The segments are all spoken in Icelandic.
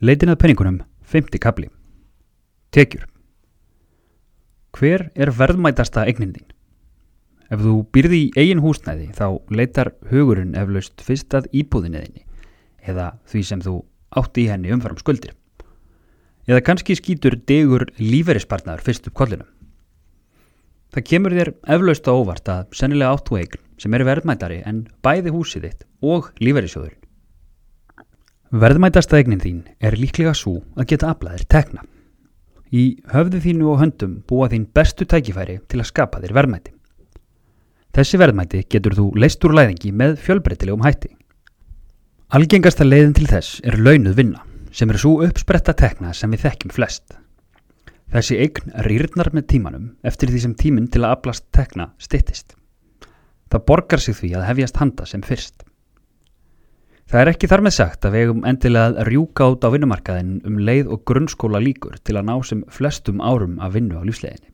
Leitin að penningunum, 50 kapli. Tekjur. Hver er verðmætasta eignin þín? Ef þú býrði í eigin húsnæði þá leitar hugurinn eflaust fyrst að íbúðinniðinni eða því sem þú átti í henni umfram skuldir. Eða kannski skýtur degur líferispartnaður fyrst upp kollinum. Það kemur þér eflaust á óvart að sennilega áttu eign sem er verðmætari en bæði húsið þitt og líferisjóðurinn. Verðmætasta eignin þín er líklega svo að geta aflaðir tekna. Í höfðu þínu og höndum búa þín bestu tækifæri til að skapa þér verðmæti. Þessi verðmæti getur þú leist úr læðingi með fjölbreytilegum hætti. Algengasta leiðin til þess er launuð vinna sem er svo uppspretta tekna sem við þekkjum flest. Þessi eign rýrnar með tímanum eftir því sem tíminn til að aflast tekna stittist. Það borgar sig því að hefjast handa sem fyrst. Það er ekki þar með sagt að við eigum endilega að rjúka út á vinnumarkaðin um leið og grunnskóla líkur til að ná sem flestum árum af vinnu á lífsleginni.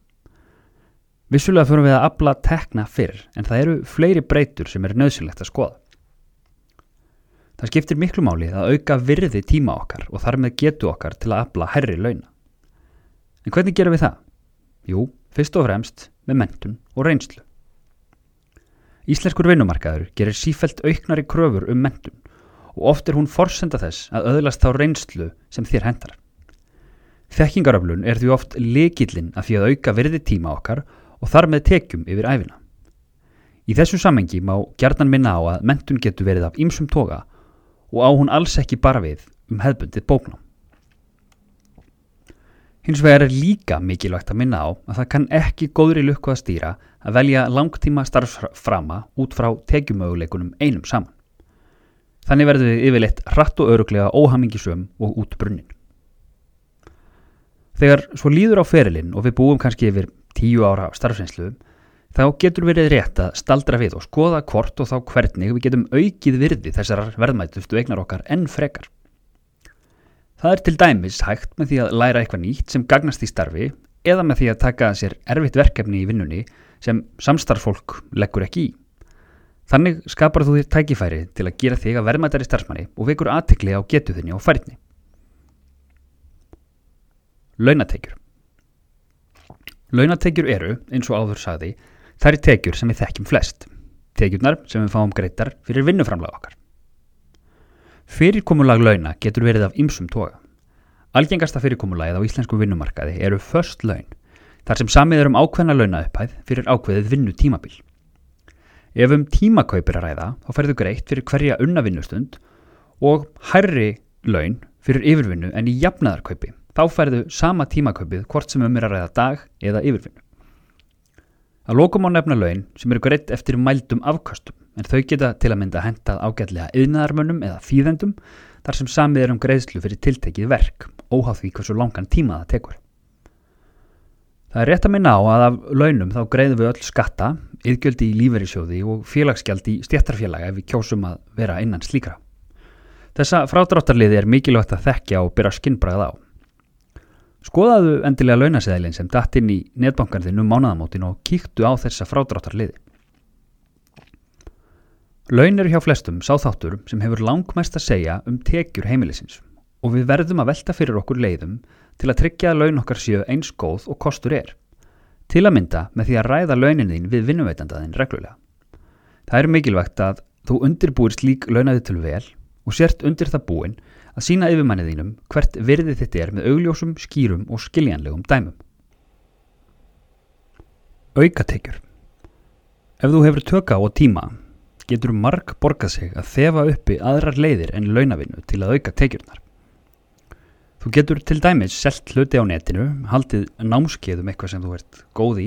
Vissulega fyrir við að abla tekna fyrr en það eru fleiri breytur sem er nöðsilegt að skoða. Það skiptir miklu máli að auka virði tíma okkar og þar með getu okkar til að abla herri launa. En hvernig gerum við það? Jú, fyrst og fremst með mentun og reynslu. Íslenskur vinnumarkaður gerir sífælt auknari kröfur um mentun og oft er hún forsenda þess að öðlast þá reynslu sem þér hendar. Þekkingaröflun er því oft lekillin að því að auka virði tíma okkar og þar með tekjum yfir æfina. Í þessu samengi má gerðan minna á að mentun getur verið af ýmsum toga og á hún alls ekki bara við um hefbundið bóknám. Hins vegar er líka mikilvægt að minna á að það kann ekki góðri lukku að stýra að velja langtíma starfframa út frá tekjumöguleikunum einum saman. Þannig verður við yfirleitt hratt og öruglega óhamingisum og út brunnin. Þegar svo líður á ferilinn og við búum kannski yfir tíu ára starfsveinslu, þá getur verið rétt að staldra við og skoða hvort og þá hvernig við getum aukið virði þessar verðmætustu eignar okkar enn frekar. Það er til dæmis hægt með því að læra eitthvað nýtt sem gagnast í starfi eða með því að taka sér erfitt verkefni í vinnunni sem samstarfsfólk leggur ekki í. Þannig skapar þú þér tækifæri til að gera þig að verðmættari starfsmanni og vekur aðtekli á getuðinni og færðni. Launatekjur Launatekjur eru, eins og áður sagði, þær er tekjur sem við þekkjum flest. Tekjurnar sem við fáum greitar fyrir vinnuframlega okkar. Fyrirkomulag launa getur verið af ymsum toga. Algengasta fyrirkomulagið á íslensku vinnumarkaði eru först laun, þar sem samið er um ákveðna launaupphæð fyrir ákveðið vinnutímabil. Ef um tímakaupir að ræða þá færðu greitt fyrir hverja unnavinnustund og hærri laun fyrir yfirvinnu en í jafnaðarkaupi. Þá færðu sama tímakaupið hvort sem um er að ræða dag eða yfirvinnu. Að lókum á nefna laun sem eru greitt eftir mældum afkastum en þau geta til að mynda hentað ágætlega yðnaðarmönnum eða þýðendum þar sem samið er um greiðslu fyrir tiltekið verk, óháð því hversu langan tíma það tekur. Það er rétt að minna á að af launum þá greiðum við öll skatta, yðgjöldi í líferisjóði og félagsgjald í stjættarfélaga ef við kjósum að vera innan slíkra. Þessa frádráttarliði er mikilvægt að þekkja og byrja skinnbrað á. Skoðaðu endilega launaseðilin sem datt inn í netbankarðinu mánaðamótin og kíktu á þessa frádráttarliði. Laun eru hjá flestum sáþáttur sem hefur langmest að segja um tekjur heimilisins og við verðum að velta fyrir okkur leiðum til að tryggja að laun okkar séu eins góð og kostur er. Til að mynda með því að ræða launin þín við vinnuveitandaðin reglulega. Það er mikilvægt að þú undirbúir slík launaði til vel og sért undir það búin að sína yfirmannið þínum hvert virði þetta er með augljósum, skýrum og skiljanlegum dæmum. Aukatekjur Ef þú hefur tökka á tíma getur marg borgað sig að þefa uppi aðrar leiðir en launavinnu til að auka tekjurnar. Þú getur til dæmis selt hluti á netinu, haldið námskeiðum eitthvað sem þú ert góð í,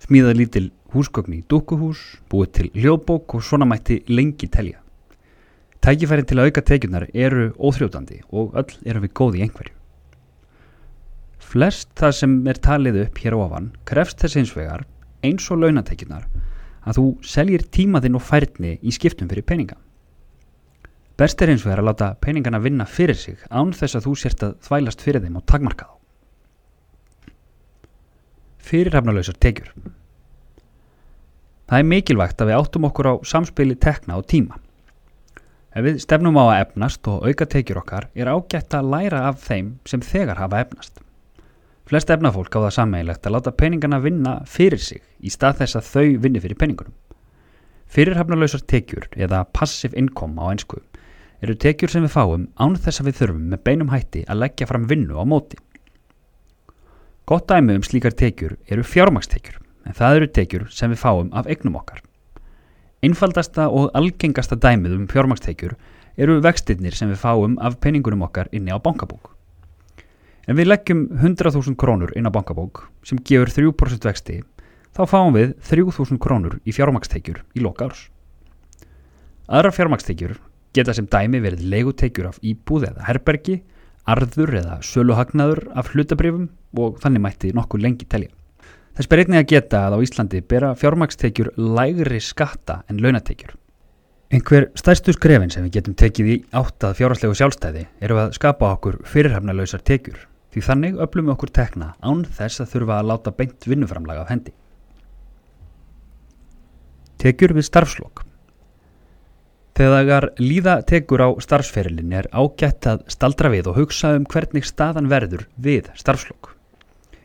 smíðað lítil húsgögn í dúkuhús, búið til hljóðbók og svona mætti lengi telja. Tækifærin til að auka tekjunar eru óþrjóðandi og öll eru við góð í einhverju. Flest það sem er talið upp hér á ofan krefst þess einsvegar eins og launatekjunar að þú seljir tímaðinn og færni í skiptum fyrir peninga. Best er eins og það að láta peningana vinna fyrir sig án þess að þú sért að þvælast fyrir þeim og takmarka þá. Fyrirhafnalöysar tekjur. Það er mikilvægt að við áttum okkur á samspili tekna og tíma. Ef við stefnum á að efnast og auka tekjur okkar er ágætt að læra af þeim sem þegar hafa efnast. Flest efnafólk á það sammeilegt að láta peningana vinna fyrir sig í stað þess að þau vinni fyrir peningunum. Fyrirhafnarlausar tekjur eða passive income á einsku eru tekjur sem við fáum án þess að við þurfum með beinum hætti að leggja fram vinnu á móti. Gott dæmi um slíkar tekjur eru fjármakstekjur en það eru tekjur sem við fáum af eignum okkar. Einfaldasta og algengasta dæmið um fjármakstekjur eru vextinnir sem við fáum af peningunum okkar inni á bankabók. En við leggjum 100.000 krónur inn á bankabók sem gefur 3% vexti, þá fáum við 3.000 krónur í fjármakstekjur í loka árs. Aðra fjármakstekjur geta sem dæmi verið leigutekjur af íbúð eða herbergi, arður eða söluhagnaður af hlutabrifum og þannig mætti nokkuð lengi telja. Þess ber einnig að geta að á Íslandi bera fjármakstekjur lægri skatta en launatekjur. Einhver stærstu skrefin sem við getum tekið í áttað fjárhagslegu sjálfstæði eru að skapa okkur fyrirhafnalausar tekjur því þannig öflum við okkur tekna án þess að þurfa að láta beint vinnuframlag af hendi. Tekjur við starfslokk Þegar líða tekur á starfsferilin er ágætt að staldra við og hugsa um hvernig staðan verður við starfslokk.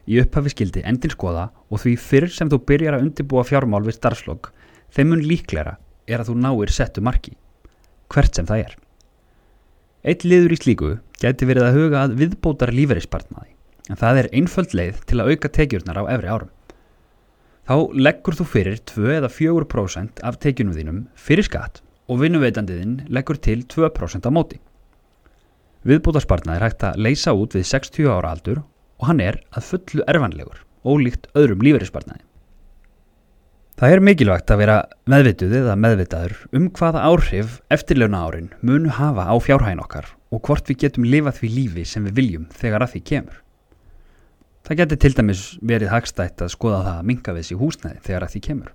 Í upphafi skildi endin skoða og því fyrr sem þú byrjar að undibúa fjármál við starfslokk, þeim mun líklæra er að þú náir settu marki, hvert sem það er. Eitt liður í slíku gæti verið að huga að viðbótar líferispartnaði, en það er einföld leið til að auka tekjurnar á efri árum. Þá leggur þú fyrir 2 eða 4% af tekjunum þínum fyrir skatt og vinnuveitandiðinn leggur til 2% á móti. Viðbótarspartnaði er hægt að leysa út við 60 ára aldur og hann er að fullu erfanlegur, ólíkt öðrum lífeyrispartnaði. Það er mikilvægt að vera meðvituð eða meðvitaður um hvaða áhrif eftirleuna árin munu hafa á fjárhægin okkar og hvort við getum lifað því lífi sem við viljum þegar að því kemur. Það getur til dæmis verið hagstætt að skoða það að minga við sér húsnæði þegar að því kemur.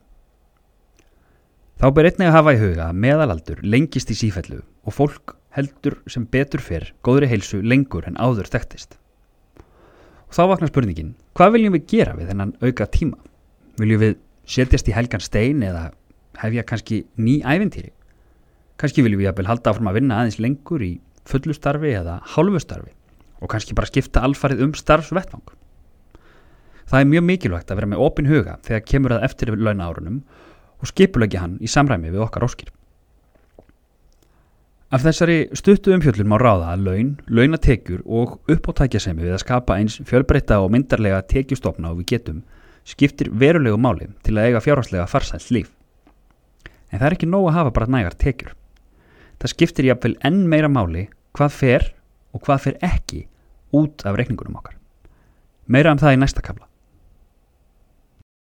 Þá ber einnig að hafa í huga að meðalaldur lengist í sífellu og fólk heldur sem betur fyrr góðri heilsu lengur en áður þekktist. Og þá vaknar spurningin, hvað viljum við gera við þennan auka tíma? Viljum við setjast í helgan stein eða hefja kannski ný æventýri? Kannski viljum við að halda áfram að vinna aðeins lengur í fullustarfi eða hálfustarfi og kannski bara skipta alfarið um starfsvettvang. Það er mjög mikilvægt að vera með opin huga þegar kemur að eftir launa árunum og skipulegja hann í samræmi við okkar óskir. Af þessari stuttu umfjöllun má ráða að laun, launatekjur og uppáttækjasemi við að skapa eins fjölbreytta og myndarlega tekjustofna og við getum skiptir verulegu máli til að eiga fjárhanslega farsælt líf. En það er ekki nóg að hafa bara nægar tekjur. Það skiptir jáfnvel enn meira máli hvað fer og hvað fer ekki út af reikningunum okkar. Meira um það í næsta kafla.